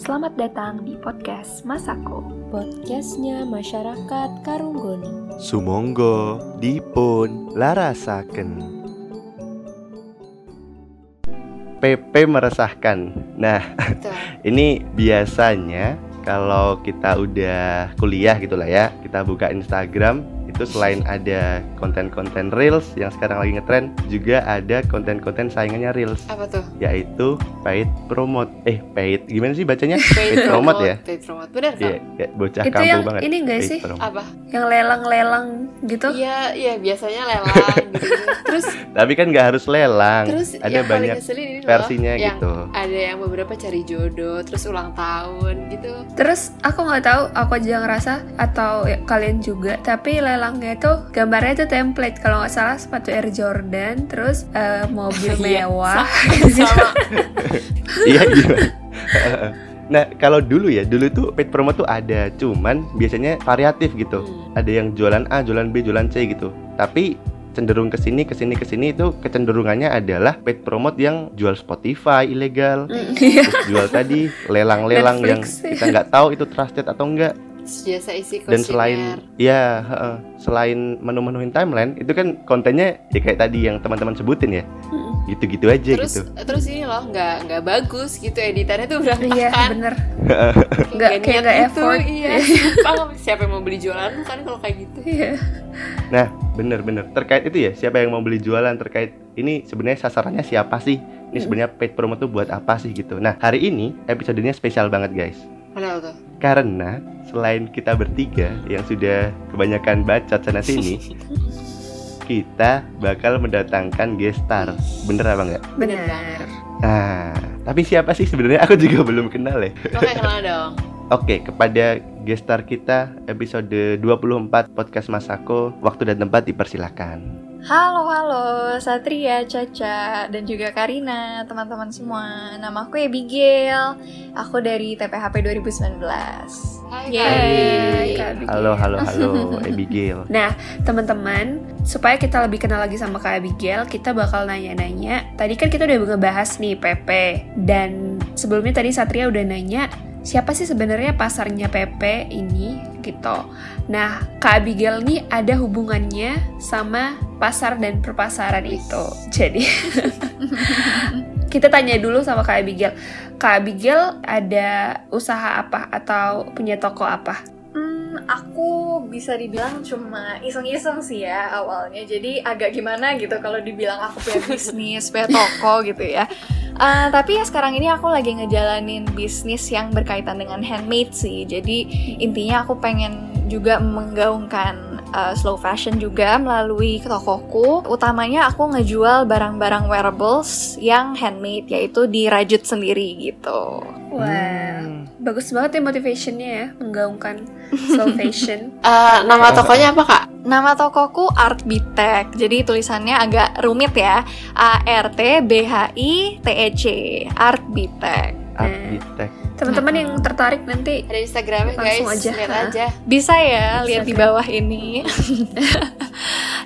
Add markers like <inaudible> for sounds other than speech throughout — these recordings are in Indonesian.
Selamat datang di podcast Masako. Podcastnya Masyarakat Karunggoni. Sumonggo dipun larasaken. PP meresahkan. Nah, <laughs> ini biasanya kalau kita udah kuliah gitu lah ya, kita buka Instagram itu selain ada konten-konten reels yang sekarang lagi ngetren juga ada konten-konten saingannya reels Apa tuh? yaitu paid promote eh paid gimana sih bacanya <laughs> Paid promote ya Paid promote. Bener Iya, kan? kayak bocah Itu kampung yang banget ini nggak Paid sih? promote. Apa? Yang lelang-lelang gitu. Iya, iya biasanya lelang <laughs> gitu. Terus tapi kan nggak harus lelang terus ada yang paling banyak ngeselin ini loh, versinya yang gitu Ada yang beberapa cari jodoh, terus ulang tahun gitu. Terus aku nggak tahu, aku aja ngerasa atau ya, kalian juga. Tapi lelangnya itu gambarnya itu template. Kalau nggak salah sepatu Air Jordan, terus eh, mobil <laughs> Iya, mewah. Sama <laughs> iya gimana <laughs> nah kalau dulu ya dulu tuh paid promo tuh ada cuman biasanya variatif gitu Hmm. ada yang jualan A jualan B jualan C gitu tapi cenderung ke sini ke sini ke sini itu kecenderungannya adalah paid promote yang jual Spotify ilegal Mm, Iya. terus jual tadi lelang-lelang yang kita nggak tahu itu trusted atau enggak jasa isi dan selain ya heeh, selain menu-menuhin timeline itu kan kontennya ya kayak tadi yang teman-teman sebutin ya Mm. gitu-gitu aja terus gitu terus ini loh nggak nggak bagus gitu editannya tuh berantakan Iya, bener. <laughs> Nggak- kayak nggak gitu, effort. iya <laughs> sumpah siapa yang mau beli jualan kan kalau kayak gitu Iya. Nah, bener-bener terkait itu ya, siapa yang mau beli jualan terkait ini sebenarnya sasarannya siapa sih? Ini sebenarnya paid promo tuh buat apa sih gitu. Nah, hari ini episodenya spesial banget guys. Kenapa tuh? Karena selain kita bertiga yang sudah kebanyakan bacot sana sini, <laughs> kita bakal mendatangkan gestar. Bener apa enggak? Bener. Nah, tapi siapa sih sebenarnya aku juga <laughs> belum kenal ya. Makanya kenal dong Oke, kepada gestar kita episode 24 podcast Masako, waktu dan tempat dipersilakan. Halo, halo, Satria, Caca, dan juga Karina, teman-teman semua. Nama aku Abigail, aku dari TPHP 2019. Hai Yeay, Kak. Kak Abigail. Halo, halo, halo, <laughs> Abigail. Nah, teman-teman, supaya kita lebih kenal lagi sama Kak Abigail, kita bakal nanya-nanya. Tadi kan kita udah ngebahas nih PP, dan sebelumnya tadi Satria udah nanya siapa sih sebenarnya pasarnya PP ini gitu. Nah, Kak Abigail nih ada hubungannya sama pasar dan perpasaran itu. Jadi <laughs> kita tanya dulu sama Kak Abigail. Kak Abigail ada usaha apa atau punya toko apa? Aku bisa dibilang cuma iseng-iseng sih ya awalnya. Jadi agak gimana gitu kalau dibilang aku punya bisnis, punya toko gitu ya. Eh, tapi ya sekarang ini aku lagi ngejalanin bisnis yang berkaitan dengan handmade sih. Jadi intinya aku pengen juga menggaungkan uh, slow fashion juga melalui tokoku. Utamanya aku ngejual barang-barang wearables yang handmade yaitu dirajut sendiri gitu. Wah, bagus banget ya motivationnya ya menggaungkan slow <laughs> fashion. Eh, nama tokonya apa kak? Nama tokoku Art Bitek. Jadi tulisannya agak rumit ya. A R T B H I T E C. Art Bitek. Arsitek. Teman-teman yang tertarik nanti Ada Instagramnya guys, aja, lihat ha? aja. Bisa ya Bisa lihat di kan? bawah ini. <laughs>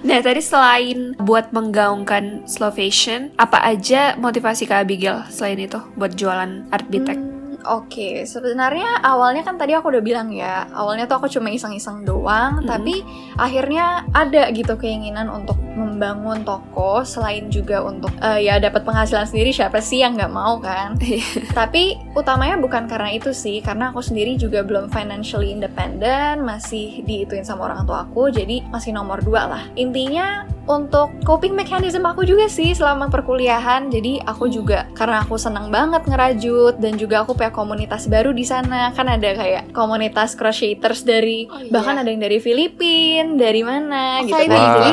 Nah, tadi selain buat menggaungkan slow fashion, apa aja motivasi Kak Abigail selain itu buat jualan art bitek? Hmm, Oke, sebenarnya awalnya kan tadi aku udah bilang ya, awalnya tuh aku cuma iseng-iseng doang, Mm-mm. tapi akhirnya ada gitu keinginan untuk membangun toko selain juga untuk eh, ya dapat penghasilan sendiri siapa sih yang nggak mau kan? <laughs> tapi utamanya bukan karena itu sih, karena aku sendiri juga belum financially independent, masih diituin sama orang tua aku, jadi masih nomor dua lah. Intinya untuk coping mechanism aku juga sih selama perkuliahan, jadi aku juga karena aku senang banget ngerajut dan juga aku punya komunitas baru di sana kan ada kayak komunitas crocheters dari Oh, iya. bahkan ada yang dari Filipina dari mana Oh, gitu kan jadi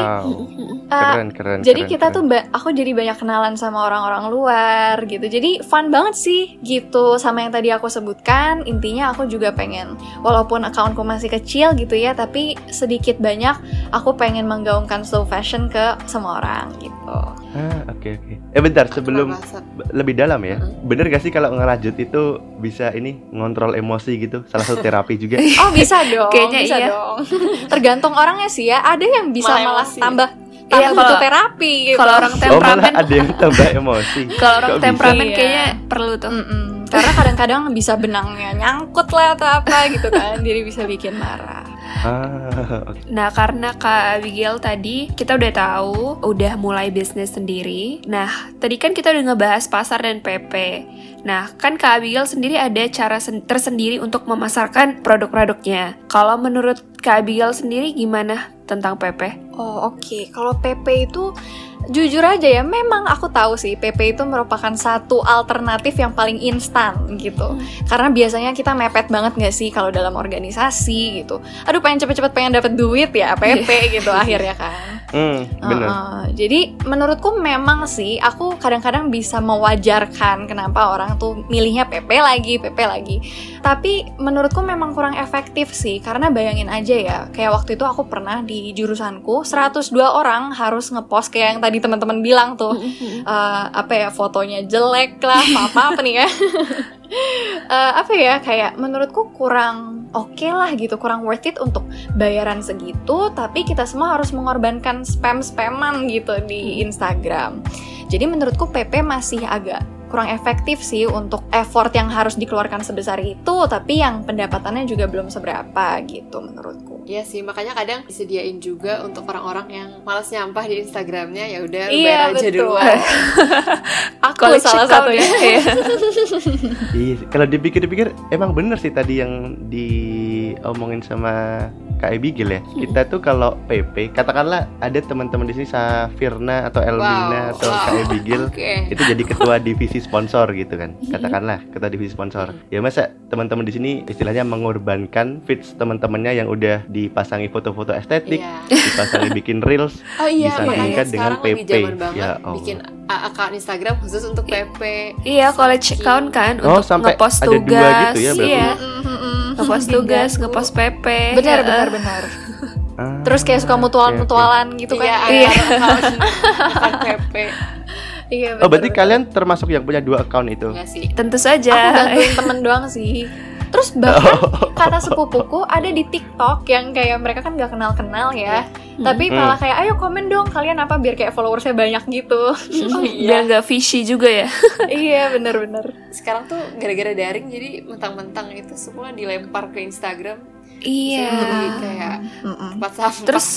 Uh, keren, keren. jadi keren, kita keren. tuh aku jadi banyak kenalan sama orang-orang luar gitu jadi fun banget sih gitu sama yang tadi aku sebutkan intinya aku juga pengen walaupun akunku masih kecil gitu ya tapi sedikit banyak aku pengen menggaungkan slow fashion ke semua orang gitu Ah, oke oke. Eh bentar, sebelum lebih dalam ya. Mm-mm. Bener gak sih kalau ngerajut itu bisa ini ngontrol emosi gitu? Salah satu terapi juga. <laughs> Oh bisa <laughs> dong, Kayaknya bisa iya. dong. Tergantung orangnya sih ya. Ada yang bisa Malah malah, emosi. Tambah Iya, butuh terapi gitu. Kalau orang Oh temperamen, malah ada yang tambah emosi. <laughs> kalau orang Kok bisa? temperamen Iya. kayaknya perlu tuh. Mm-mm. karena kadang-kadang bisa benangnya nyangkut lah atau apa gitu kan jadi bisa bikin marah Ah. Nah, karena Kak Abigail tadi kita udah tahu udah mulai bisnis sendiri. Nah, tadi kan kita udah ngebahas pasar dan PP. Nah, kan Kak Abigail sendiri ada cara sen- tersendiri untuk memasarkan produk-produknya. Kalau menurut Kak Abigail sendiri gimana tentang PP? Oh oke, kalau PP itu jujur aja ya, memang aku tahu sih PP itu merupakan satu alternatif yang paling instan gitu. Karena biasanya kita mepet banget nggak sih kalau dalam organisasi gitu. Aduh pengen cepet-cepet pengen dapat duit ya PP gitu akhirnya kan. Hmm, bener. Uh-uh. Jadi menurutku memang sih aku kadang-kadang bisa mewajarkan kenapa orang tuh milihnya PP lagi, PP lagi. Tapi menurutku memang kurang efektif sih karena bayangin aja ya, kayak waktu itu aku pernah di jurusanku 102 orang harus ngepost kayak yang tadi teman-teman bilang tuh eh, apa ya fotonya jelek lah, apa apa nih ya. <laughs> Eh, apa ya kayak menurutku kurang oke lah gitu kurang worth it untuk bayaran segitu tapi kita semua harus mengorbankan spam spaman gitu di Instagram. Jadi menurutku PP masih agak kurang efektif sih untuk effort yang harus dikeluarkan sebesar itu tapi yang pendapatannya juga belum seberapa gitu menurutku Iya sih, makanya kadang disediain juga untuk orang-orang yang malas nyampah di Instagramnya ya udah Iya, bayar aja betul. duluan. <laughs> aku College salah satunya ya. Iya, kalau dipikir-pikir emang bener sih tadi yang diomongin sama Kak Abigail ya. Kita tuh kalau PP, katakanlah ada teman-teman di sini Safirna atau Elvina Wow, atau wow. Kak Abigail Oke. itu jadi ketua divisi sponsor gitu kan. Katakanlah ketua divisi sponsor. Ya masa teman-teman di sini istilahnya mengorbankan feeds teman-temannya yang udah dipasangi foto-foto estetik, Iya. dipasangi bikin reels, Oh iya, disandingkan dengan PP. Ya Allah. bikin a- account Instagram khusus untuk PP. Iya, college Saking- account kan Oh, untuk sampai ngepost ada dua tugas. gitu ya berarti? Iya. Ngepost tugas, ngepost PP. benar Ya, benar benar Ah, terus kayak suka mutualan-mutualan gitu Iya, kan iya. account account PP. iya Oh berarti kalian termasuk yang punya dua account itu? Enggak sih. Tentu aku saja. bantuin <laughs> temen doang sih terus bahkan <laughs> kata sepupuku ada di TikTok yang kayak mereka kan gak kenal-kenal ya tapi Hmm. malah kayak ayo komen dong kalian apa biar kayak followersnya banyak gitu <laughs> Oh Biar iya. nggak fishy juga ya. <laughs> iya bener-bener Sekarang tuh gara-gara daring jadi mentang-mentang itu semua dilempar ke Instagram. Iya. Jadi kayak Mm-mm. tempat sampah. Terus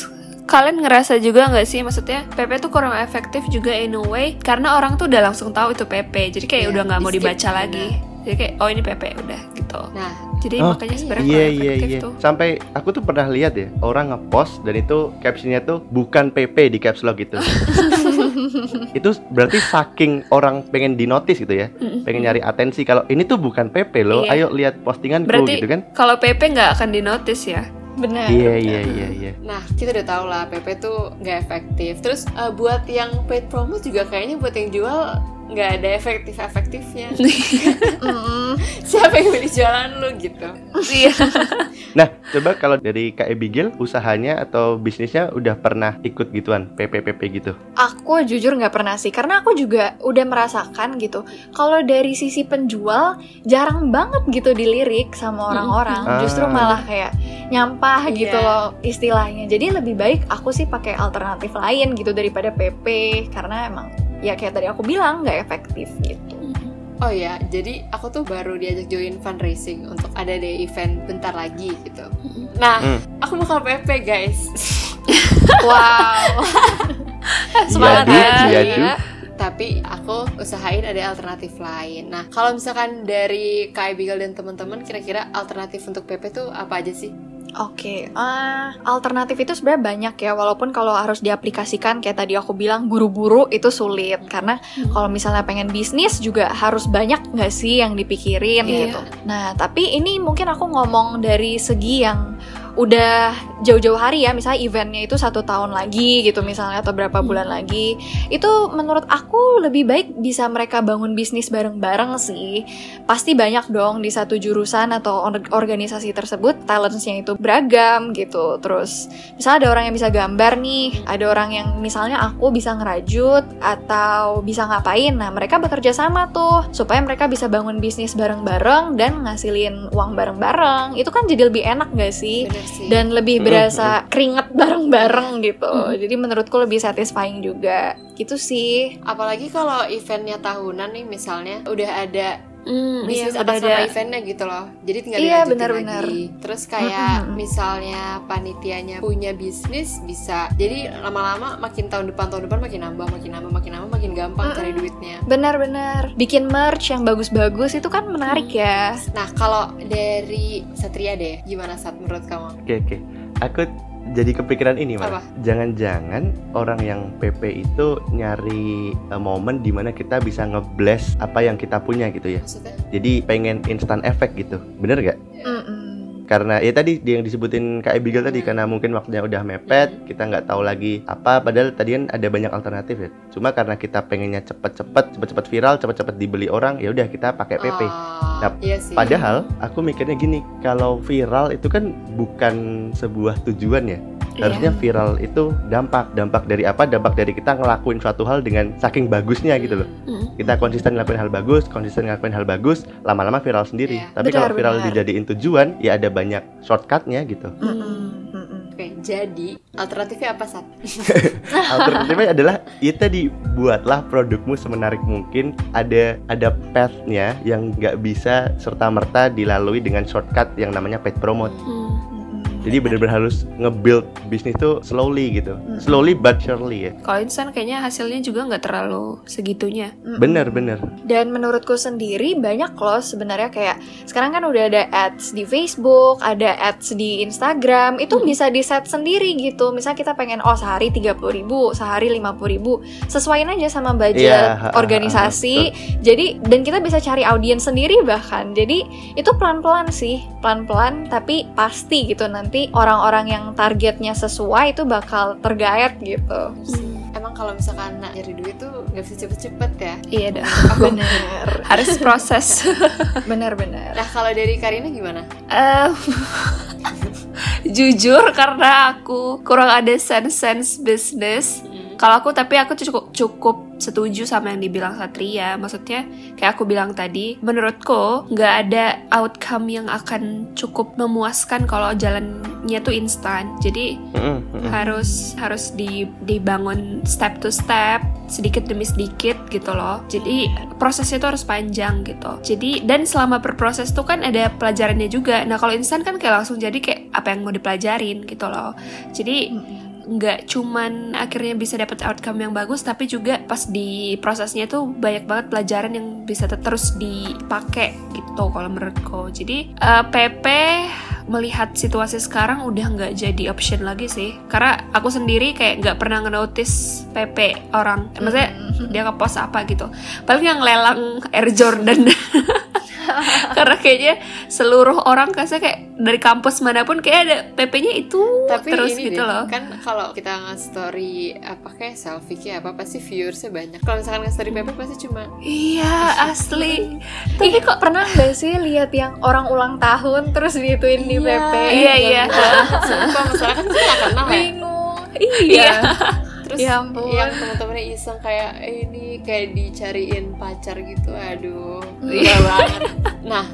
kalian ngerasa juga nggak sih maksudnya PP tuh kurang efektif juga in a way karena orang tuh udah langsung tahu itu PP jadi kayak Iya, udah nggak mau dibaca lagi jadi kayak oh ini PP udah gitu Nah, jadi Oh, makanya sebenarnya Iya iya efektif iya. tuh Sampai aku tuh pernah lihat ya orang ngepost dan itu captionnya tuh bukan PP di caps lock gitu. <laughs> itu berarti saking orang pengen di notice gitu ya, pengen nyari atensi kalau ini tuh bukan PP loh. Iya. Ayo lihat postinganku Berarti- gitu kan? kalau PP nggak akan di notice ya bener Iya iya iya iya. nah kita udah tahu lah PP tuh nggak efektif. Terus eh, buat yang paid promote juga kayaknya buat yang jual nggak ada efektif-efektifnya. <laughs> Mm-mm. Siapa yang beli jualan lu gitu? iya <laughs> Nah, coba kalau dari Kak Abigail usahanya atau bisnisnya udah pernah ikut gituan PP-PP gitu. Aku jujur nggak pernah sih, karena aku juga udah merasakan gitu. Kalau dari sisi penjual, jarang banget gitu dilirik sama orang-orang. Ah. Justru malah kayak nyampah Iya. gitu loh istilahnya. Jadi lebih baik aku sih pakai alternatif lain gitu daripada PP, karena emang ya kayak tadi aku bilang nggak efektif gitu. Oh ya, jadi aku tuh baru diajak join fundraising untuk ada deh event bentar lagi gitu. Nah, Hmm. aku bakal PP guys. <laughs> Wow, <laughs> semangat ya. iyadu. Tapi aku usahain ada alternatif lain. Nah, kalau misalkan dari Kak Abigail dan teman-teman, kira-kira alternatif untuk PP tuh apa aja sih? Oke, ah, alternatif itu sebenarnya banyak ya. Walaupun kalau harus diaplikasikan kayak tadi aku bilang buru-buru itu sulit karena kalau misalnya pengen bisnis juga harus banyak nggak sih yang dipikirin Iya. gitu. Nah, tapi ini mungkin aku ngomong dari segi yang udah jauh-jauh hari ya, misalnya eventnya itu satu tahun lagi gitu misalnya atau berapa bulan lagi. Itu menurut aku lebih baik bisa mereka bangun bisnis bareng-bareng sih. Pasti banyak dong di satu jurusan atau or- organisasi tersebut talentsnya itu beragam gitu. Terus misalnya ada orang yang bisa gambar nih ada orang yang misalnya aku bisa ngerajut atau bisa ngapain nah mereka bekerja sama tuh supaya mereka bisa bangun bisnis bareng-bareng dan ngasilin uang bareng-bareng. Itu kan jadi lebih enak gak sih? Bener sih. dan lebih Mm, berasa keringet bareng-bareng gitu jadi menurutku lebih satisfying juga gitu sih Apalagi kalau eventnya tahunan nih misalnya udah ada Hmm, iya, bisnis udah atas ada. nama eventnya gitu loh jadi tinggal Iya, dilanjutin benar-benar. lagi terus kayak Mm-mm. misalnya panitianya punya bisnis bisa jadi lama-lama makin tahun depan tahun depan makin nambah makin nambah makin nambah makin gampang cari Mm-mm. duitnya Benar-benar bikin merch yang bagus-bagus itu kan menarik ya. nah kalau dari Satria deh gimana saat menurut kamu Oke oke. Aku jadi kepikiran ini malah. Jangan-jangan orang yang PP itu nyari eh, momen di mana kita bisa ngeblast apa yang kita punya gitu ya. maksudnya Jadi pengen instant efek gitu. Bener gak? Mm-mm. Karena ya tadi yang disebutin Kak Abigail tadi Hmm. karena mungkin waktunya udah mepet, kita nggak tahu lagi apa. Padahal tadi kan ada banyak alternatif ya. Cuma karena kita pengennya cepet-cepet, cepet-cepet viral, cepet-cepet dibeli orang, ya udah kita pakai PP. Oh, Nah, iya sih Padahal aku mikirnya gini, kalau viral itu kan bukan sebuah tujuan ya. Harusnya viral itu dampak. Dampak dari apa? Dampak dari kita ngelakuin suatu hal dengan saking bagusnya gitu loh. Hmm. Kita konsisten ngelakuin hal bagus, konsisten ngelakuin hal bagus, lama-lama viral sendiri. Iya. Tapi kalau viral benar. dijadiin tujuan, ya ada banyak shortcutnya gitu. Oke, jadi alternatifnya apa saat? <laughs> Alternatifnya adalah ya tadi buatlah produkmu semenarik mungkin. Ada ada path-nya yang nggak bisa serta merta dilalui dengan shortcut yang namanya paid promote. Hmm. Jadi benar-benar harus nge-build bisnis tuh slowly gitu. Mm. Slowly but surely ya. Kalau instan kayaknya hasilnya juga nggak terlalu segitunya. Bener bener. Dan menurutku sendiri banyak loh sebenarnya kayak sekarang kan udah ada ads di Facebook, ada ads di Instagram, itu Hmm. bisa di set sendiri gitu. Misalnya kita pengen oh sehari 30.000 ribu, sehari 50.000 ribu, sesuaiin aja sama budget Iya, ha, ha, ha, organisasi. Jadi dan kita bisa cari audiens sendiri bahkan. Jadi itu pelan-pelan sih, pelan-pelan tapi pasti gitu nanti orang-orang yang targetnya sesuai itu bakal tergaet gitu. Emang kalau misalkan nak nyari duit tuh nggak bisa cepet-cepet ya. Iya dah. <laughs> Bener, <laughs> Harus proses. <laughs> bener-bener. Nah kalau dari Karina gimana? Eh, jujur karena aku kurang ada sense-sense bisnis. Kalau aku tapi aku cukup cukup setuju sama yang dibilang Satria. Maksudnya kayak aku bilang tadi, menurutku nggak ada outcome yang akan cukup memuaskan kalau jalannya tuh instan. Jadi harus harus di, dibangun step to step sedikit demi sedikit gitu loh. Jadi prosesnya tuh harus panjang gitu. Jadi dan selama berproses tuh kan ada pelajarannya juga. Nah kalau instan kan kayak langsung jadi kayak apa yang mau dipelajarin gitu loh. Jadi nggak cuman akhirnya bisa dapat outcome yang bagus tapi juga pas di prosesnya tuh banyak banget pelajaran yang bisa ter- terus dipakai gitu kalau menurutku. Jadi eh, PP melihat situasi sekarang udah nggak jadi option lagi sih. Karena aku sendiri kayak nggak pernah ngenotice PP orang. Maksudnya dia ngepost apa gitu. Paling yang lelang Air Jordan <laughs> <laughs> karena kayaknya seluruh orang kasih kayak dari kampus mana pun kayak ada PP-nya itu Tapi terus ini gitu deh, loh kan kalau kita nge-story apa kayak selfie kayak apa pasti viewersnya banyak. Kalau misalkan nge-story Pepe pasti cuma iya asli <laughs> Tapi kok pernah nggak sih lihat yang orang ulang tahun terus diituin di Iya, PP? iya, iya. Sumpah masalah kan kita nggak kenal ya. Bingung. Iya. <laughs> Terus Ya ampun. yang teman-temannya iseng kayak eh, ini kayak dicariin pacar gitu, aduh, Iya. banget. Nah,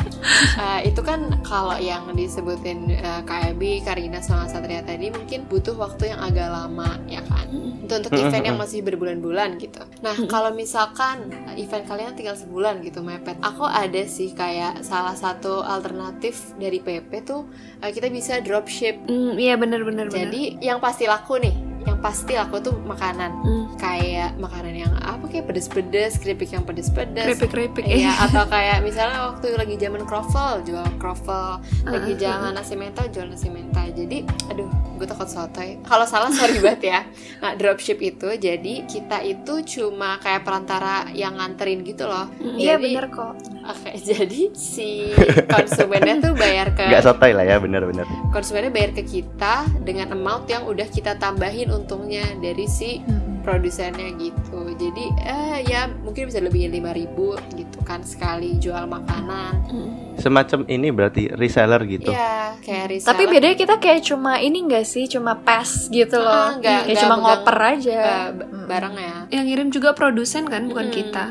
eh, itu kan kalau yang disebutin eh, KAB, Karina sama Satria tadi mungkin butuh waktu yang agak lama ya kan. Untuk untuk event yang <laughs> masih berbulan-bulan gitu. Nah, kalau misalkan event kalian tinggal sebulan gitu mepet, aku ada sih kayak salah satu alternatif dari PP tuh eh, kita bisa dropship. Hmm, iya bener-bener Jadi yang pasti laku nih, yang pasti laku tuh makanan Hmm, kayak makanan yang apa kayak pedes-pedes, keripik yang pedes-pedes. keripik-keripik Iya, <laughs> atau kayak misalnya waktu lagi zaman croffle jual croffle, lagi Uh-uh. zaman nasi mental jual nasi mental. Jadi, aduh, gue takut sotoy. Kalau salah sorry <laughs> banget ya. Nah, dropship itu jadi kita itu cuma kayak perantara yang nganterin gitu loh. Iya Jadi- bener kok. Oke, <laughs> jadi si konsumennya tuh bayar ke Nggak sotoy lah ya bener-bener. konsumennya bayar ke kita dengan amount yang udah kita tambahin untungnya dari si produsennya gitu jadi eh ya mungkin bisa lebih 5000 gitu kan sekali jual makanan Hmm. Semacam ini berarti reseller gitu. ya kayak reseller Tapi bedanya kita kayak cuma ini nggak sih, cuma pass gitu loh. Ah, nggak- kayak nggak cuma ngoper aja. eh, b- barang ya yang ngirim juga produsen kan bukan Mm-mm. kita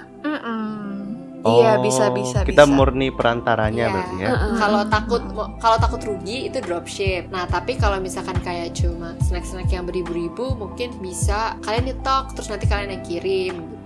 Mm-mm. Iya bisa bisa Oh, Kita bisa. murni perantaranya Iya. berarti ya. Kalau takut kalau takut rugi itu dropship nah tapi kalau misalkan kayak cuma snack-snack yang beribu-ribu mungkin bisa kalian nyetok terus nanti kalian yang kirim gitu.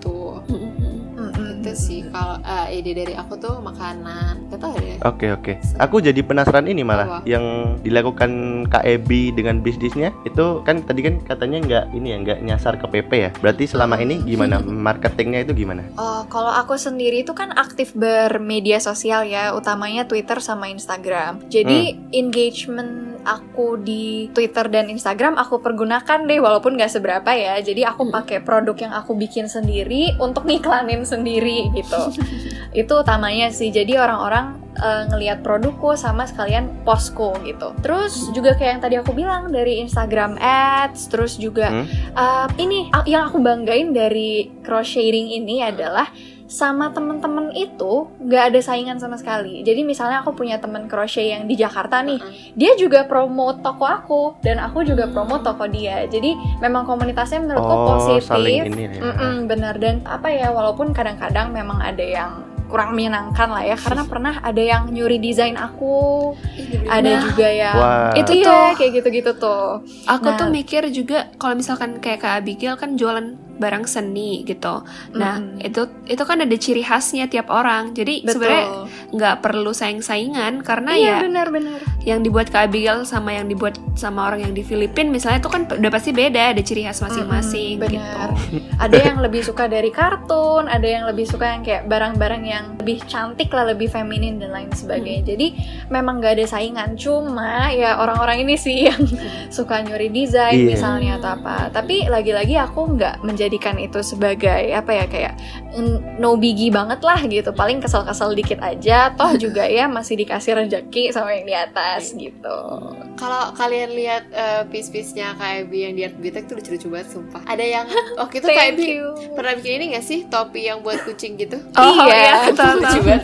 Itu sih kalau uh, ide dari aku tuh makanan tau deh Oke oke. Aku jadi penasaran ini malah Apa? yang dilakukan KEB dengan bisnisnya itu kan tadi kan katanya nggak ini ya nggak nyasar ke PP ya. Berarti selama ini gimana marketingnya itu gimana? Oh, kalau aku sendiri itu kan aktif bermedia sosial ya, utamanya Twitter sama Instagram. Jadi engagement aku di Twitter dan Instagram aku pergunakan deh, walaupun nggak seberapa ya. Jadi aku pakai produk yang aku bikin sendiri untuk ngiklanin sendiri gitu. <laughs> itu utamanya sih. Jadi orang-orang eh, ngelihat produkku sama sekalian postku gitu. Terus juga kayak yang tadi aku bilang dari Instagram Ads, terus juga Hmm? Uh, ini yang aku banggain dari crocheting ini adalah sama temen-temen itu nggak ada saingan sama sekali. Jadi misalnya aku punya temen crochet yang di Jakarta nih, dia juga promote toko aku dan aku juga promote toko dia. Jadi memang komunitasnya menurutku Oh, positif. saling ini ya. Mm-mm, benar dan apa ya walaupun kadang-kadang memang ada yang kurang menyenangkan lah ya karena <laughs> pernah ada yang nyuri desain aku, ada Nah, juga yang Wah. Itu Iya, tuh. kayak gitu-gitu tuh. Aku Nah. tuh mikir juga kalau misalkan kayak Kak Abigail kan jualan barang seni gitu. Nah, Mm-mm. itu itu kan ada ciri khasnya tiap orang. Jadi sebenarnya nggak perlu saing-saingan karena iya ya benar-benar. Yang dibuat Kak Abigail sama yang dibuat sama orang yang di Filipina misalnya itu kan udah pasti beda, ada ciri khas masing-masing Mm-mm, gitu. benar. Ada yang lebih suka dari kartun, ada yang lebih suka yang kayak barang-barang yang lebih cantik lah, lebih feminin dan lain sebagainya. Jadi memang gak ada saingan. Cuma ya orang-orang ini sih <laughs> yang suka nyuri desain Iya. misalnya atau apa. Tapi lagi-lagi aku nggak menjadikan itu sebagai apa ya kayak mm, no biggie banget lah gitu. Paling kesel-kesel dikit aja. Toh <laughs> juga ya masih dikasih rezeki sama yang di atas gitu. Kalau kalian lihat uh, piece-piece-nya kayak Bi yang di Art Bitek tuh lucu-lucu banget sumpah. Ada yang <laughs> waktu itu kayak Thank Bi you. pernah bikin ini gak sih topi yang buat kucing gitu? <laughs> Oh Iya. iya, lucu banget.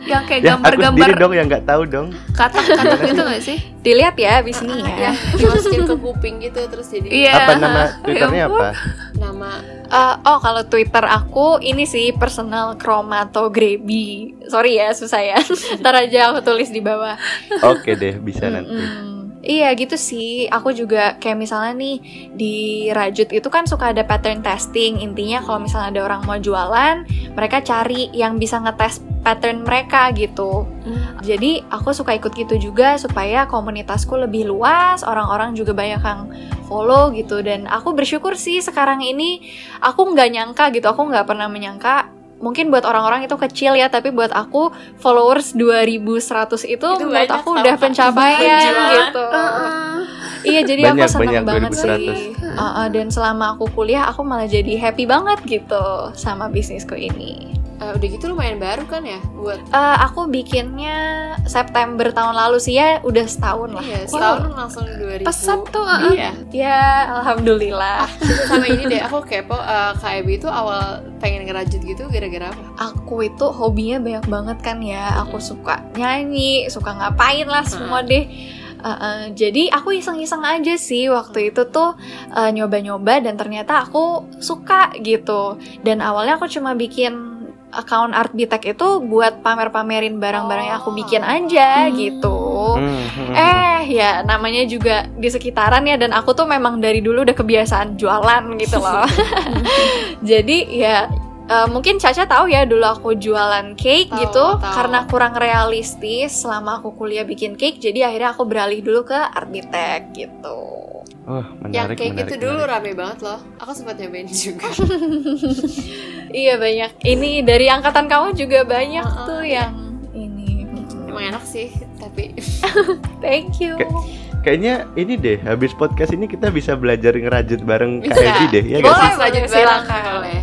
Yang kayak Ya, gambar-gambar dong yang nggak tahu dong. katak-katak itu gak sih? Dilihat ya abis ini ya. Yang dimasukin ke kuping gitu terus jadi Iya. Apa nama twitternya Ya ampun. apa? nama Eh, oh kalau Twitter aku ini sih personal chromatography. Sorry ya susah ya. <laughs> Ntar aja aku tulis di bawah. Oke deh, bisa nanti. Mm-mm. Iya gitu sih. Aku juga kayak misalnya nih di Rajut itu kan suka ada pattern testing. Intinya kalau misalnya ada orang mau jualan, mereka cari yang bisa ngetes pattern mereka gitu. Jadi aku suka ikut gitu juga supaya komunitasku lebih luas, orang-orang juga banyak yang follow gitu dan aku bersyukur sih sekarang ini aku nggak nyangka gitu, aku nggak pernah menyangka mungkin buat orang-orang itu kecil ya tapi buat aku followers 2100 itu, menurut banyak aku udah pencapaian gitu. Iya jadi Banyak, aku seneng banyak, banget 2100. sih. Uh, uh, dan selama aku kuliah aku malah jadi happy banget gitu sama bisnisku ini. Eh, udah gitu lumayan baru kan ya buat Eh, aku bikinnya September tahun lalu sih ya udah setahun lah. iya setahun langsung 2000 Pesat tuh, uh-uh. iya Ya alhamdulillah. sama ini deh aku kepo eh, KIB itu awal pengen ngerajut gitu gara-gara apa Aku itu hobinya banyak banget kan ya. Aku suka nyanyi, suka ngapain lah semua deh. Uh, uh, jadi aku iseng-iseng aja sih waktu itu tuh uh, nyoba-nyoba dan ternyata aku suka gitu. Dan awalnya aku cuma bikin account Art Bitek itu buat pamer-pamerin barang-barang yang aku bikin aja Hmm. gitu. Hmm, hmm, Eh ya namanya juga di sekitaran ya dan aku tuh memang dari dulu udah kebiasaan jualan gitu loh. <laughs> <laughs> Jadi ya eh, mungkin Caca tahu ya dulu aku jualan cake Tahu, gitu tahu. karena kurang realistis selama aku kuliah bikin cake jadi akhirnya aku beralih dulu ke Arbitek gitu. Oh, yang menarik, kayak menarik, gitu dulu menarik. rame banget loh aku sempat nyobain juga <laughs> Iya banyak. Ini dari angkatan kamu juga banyak Uh-uh. tuh yang ini. emang enak sih tapi <laughs> Thank you. Kayaknya ini deh, habis podcast ini kita bisa belajar ngerajut bareng Bisa. KFB deh, ya Boleh, sih? Bareng silakan. boleh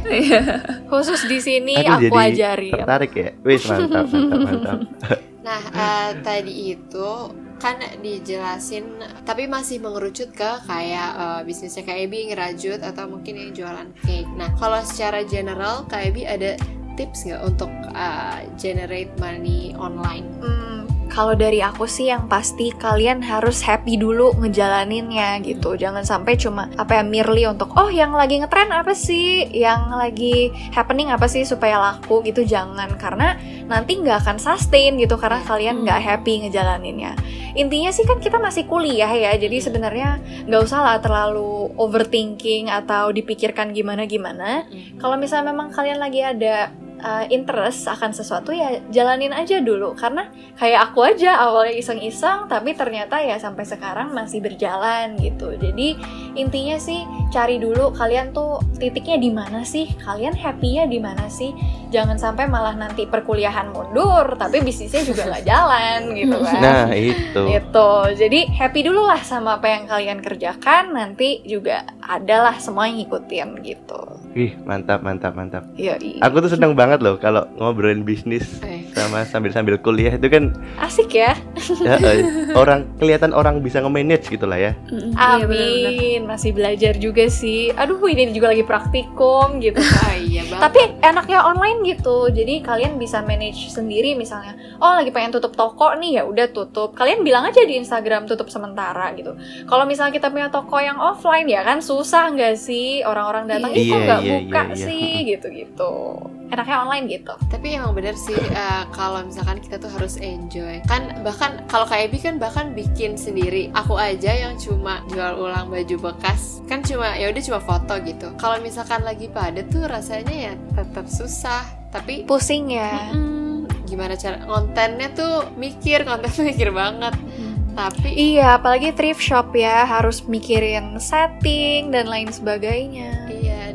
Khusus di sini Aduh, aku jadi ajarin. tertarik ya. Wis mantap, mantap, mantap. <laughs> Nah, eh, tadi itu kan dijelasin tapi masih mengerucut ke kayak eh, bisnisnya KIB ngerajut atau mungkin yang jualan cake. Nah, kalau secara general KIB ada tips nggak untuk eh, generate money online? Hmm, kalau dari aku sih yang pasti kalian harus happy dulu ngejalaninnya gitu. Jangan sampai cuma apa ya merely untuk oh yang lagi ngetren apa sih, yang lagi happening apa sih supaya laku gitu. Jangan karena nanti nggak akan sustain gitu karena kalian nggak happy ngejalaninnya. Intinya sih kan kita masih kuliah ya, jadi sebenarnya nggak usah lah terlalu overthinking atau dipikirkan gimana gimana. Kalau misalnya memang kalian lagi ada uh, interest akan sesuatu ya jalanin aja dulu. Karena kayak aku aja awalnya iseng-iseng tapi ternyata ya sampai sekarang masih berjalan gitu. Jadi intinya sih cari dulu kalian tuh titiknya di mana sih? Kalian happy-nya di mana sih? Jangan sampai malah nanti perkuliahan mundur tapi bisnisnya juga nggak <laughs> jalan gitu kan. Nah, itu. itu jadi happy dulu lah sama apa yang kalian kerjakan nanti juga adalah semua yang ngikutin gitu Wih, mantap, mantap, mantap. Iya, Aku tuh seneng banget loh kalau ngobrolin bisnis Eh. sama sambil-sambil kuliah itu kan asik ya ya, eh, orang kelihatan orang bisa nge-manage gitu lah ya. Iya. Amin, masih belajar juga sih. Aduh, ini juga lagi praktikum gitu. <laughs> Ah, iya banget. Tapi enaknya online gitu. Jadi kalian bisa manage sendiri misalnya. Oh, lagi pengen tutup toko nih ya udah tutup. Kalian bilang aja di Instagram tutup sementara gitu. Kalau misalnya kita punya toko yang offline ya kan susah nggak sih orang-orang datang Iya, nggak iya, buka iya, iya. sih <laughs> gitu-gitu. Enaknya online gitu. Tapi emang bener sih eh, kalau misalkan kita tuh harus enjoy. Kan bahkan kalau kayak Ebi kan bahkan bikin sendiri. Aku aja yang cuma jual ulang baju bekas kan cuma ya udah cuma foto gitu. Kalau misalkan lagi padat tuh rasanya ya tetap susah. Tapi Pusing ya. mm, gimana cara kontennya tuh mikir konten tuh mikir banget. Tapi Iya, apalagi thrift shop ya harus mikirin setting dan lain sebagainya.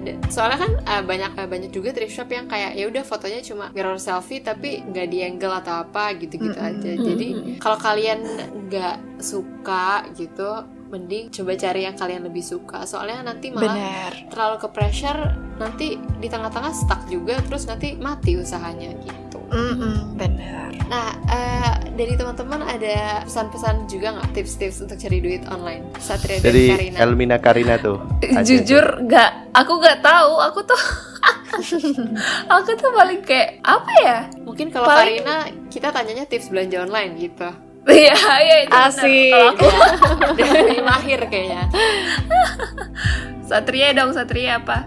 D- soalnya kan uh, banyak uh, banyak juga thrift shop yang kayak ya udah fotonya cuma mirror selfie tapi nggak di angle atau apa gitu-gitu Mm-mm. aja. Jadi kalau kalian nggak suka gitu, mending coba cari yang kalian lebih suka. Soalnya nanti malah Bener. terlalu ke pressure, nanti di tengah-tengah stuck juga, terus nanti mati usahanya gitu. Mm-mm, bener. Nah, uh, dari teman-teman ada pesan-pesan juga nggak tips-tips untuk cari duit online? Satria dan Dari Karina. Elmina Karina tuh. <laughs> Jujur nggak, aku nggak tahu. Aku tuh, <laughs> aku tuh paling kayak apa ya? Mungkin kalau Paling- Karina kita tanyanya tips belanja online gitu. <laughs> Iya, iya itu benar. Asik. Kalau aku Dia lebih mahir kayaknya. Satria dong, Satria apa?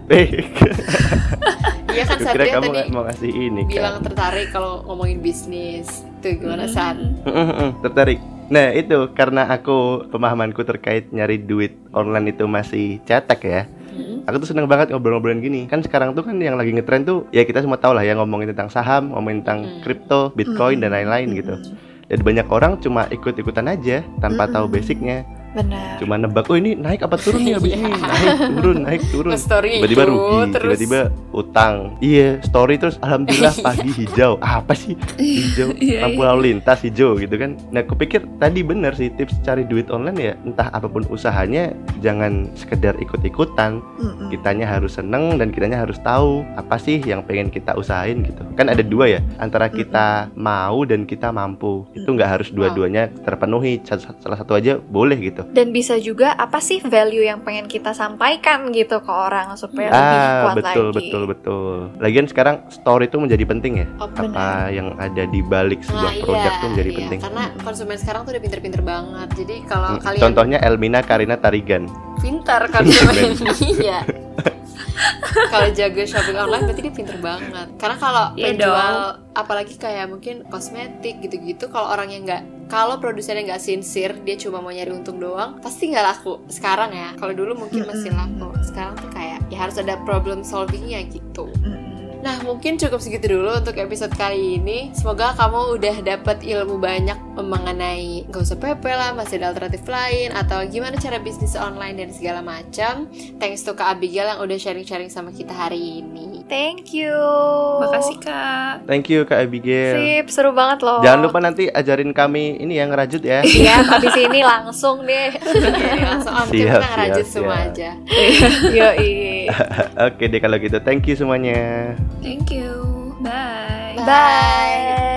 Iya kan Satria kamu tadi mau ngasih ini bilang kan. tertarik kalau ngomongin bisnis. Tuh gimana saat? Mm-mm, Tertarik. Nah itu karena aku pemahamanku terkait nyari duit online itu masih cetek ya. Aku tuh seneng banget ngobrol-ngobrolin gini. Kan sekarang tuh kan yang lagi ngetren tuh ya kita semua tahu lah ya ngomongin tentang saham, ngomongin tentang Mm. kripto, bitcoin dan lain-lain gitu. Dan banyak orang cuma ikut-ikutan aja tanpa tahu basicnya. Bener. Cuma nebak, oh ini naik apa turun nih abis <laughs> ini? Naik turun, naik turun. <laughs> Tiba-tiba rugi, tiba-tiba utang. Iya, story terus alhamdulillah <laughs> pagi hijau. Apa sih hijau? Iya, Lampu lalu lintas hijau gitu kan. Nah, aku pikir tadi bener sih tips cari duit online ya, entah apa pun usahanya jangan sekedar ikut-ikutan. Mm-mm. Kitanya harus seneng dan kitanya harus tahu apa sih yang pengen kita usahain gitu. Kan ada dua ya, antara kita mau dan kita mampu. Itu nggak harus dua-duanya terpenuhi. Salah satu aja boleh gitu. Dan bisa juga apa sih value yang pengen kita sampaikan gitu ke orang supaya lebih Ah, kuat betul lagi. betul betul. Lagian sekarang story itu menjadi penting ya. Oh, Apa yang ada di balik sebuah produk itu menjadi iya, penting. Karena konsumen sekarang tuh udah pinter-pinter banget. Jadi kalau Hmm, kalian Contohnya Elmina Karina Tarigan. pintar konsumen, <laughs> iya. <laughs> kalau jago shopping online berarti dia pinter banget. Karena kalau Iya penjual apalagi kayak mungkin kosmetik gitu-gitu, kalau orang yang nggak kalau produsennya nggak sincere, dia cuma mau nyari untung doang, pasti nggak laku. Sekarang ya, kalau dulu mungkin masih laku. Sekarang tuh kayak ya harus ada problem solvingnya gitu. Mm-mm. Nah, mungkin cukup segitu dulu untuk episode kali ini. Semoga kamu udah dapat ilmu banyak mengenai gak usah PP lah, masih ada alternatif lain atau gimana cara bisnis online dan segala macam. Thanks to Kak Abigail yang udah sharing-sharing sama kita hari ini. Thank you. Makasih kak. Thank you Kak Abigail. Sip, seru banget loh. Jangan lupa nanti ajarin kami ini yang ngerajut ya. Iya, habis ini langsung deh. Oke, langsung om Siap, kita siap, ngerajut semua aja. <laughs> Yoi. Oke deh kalau gitu. Thank you semuanya. Thank you. Bye. Bye.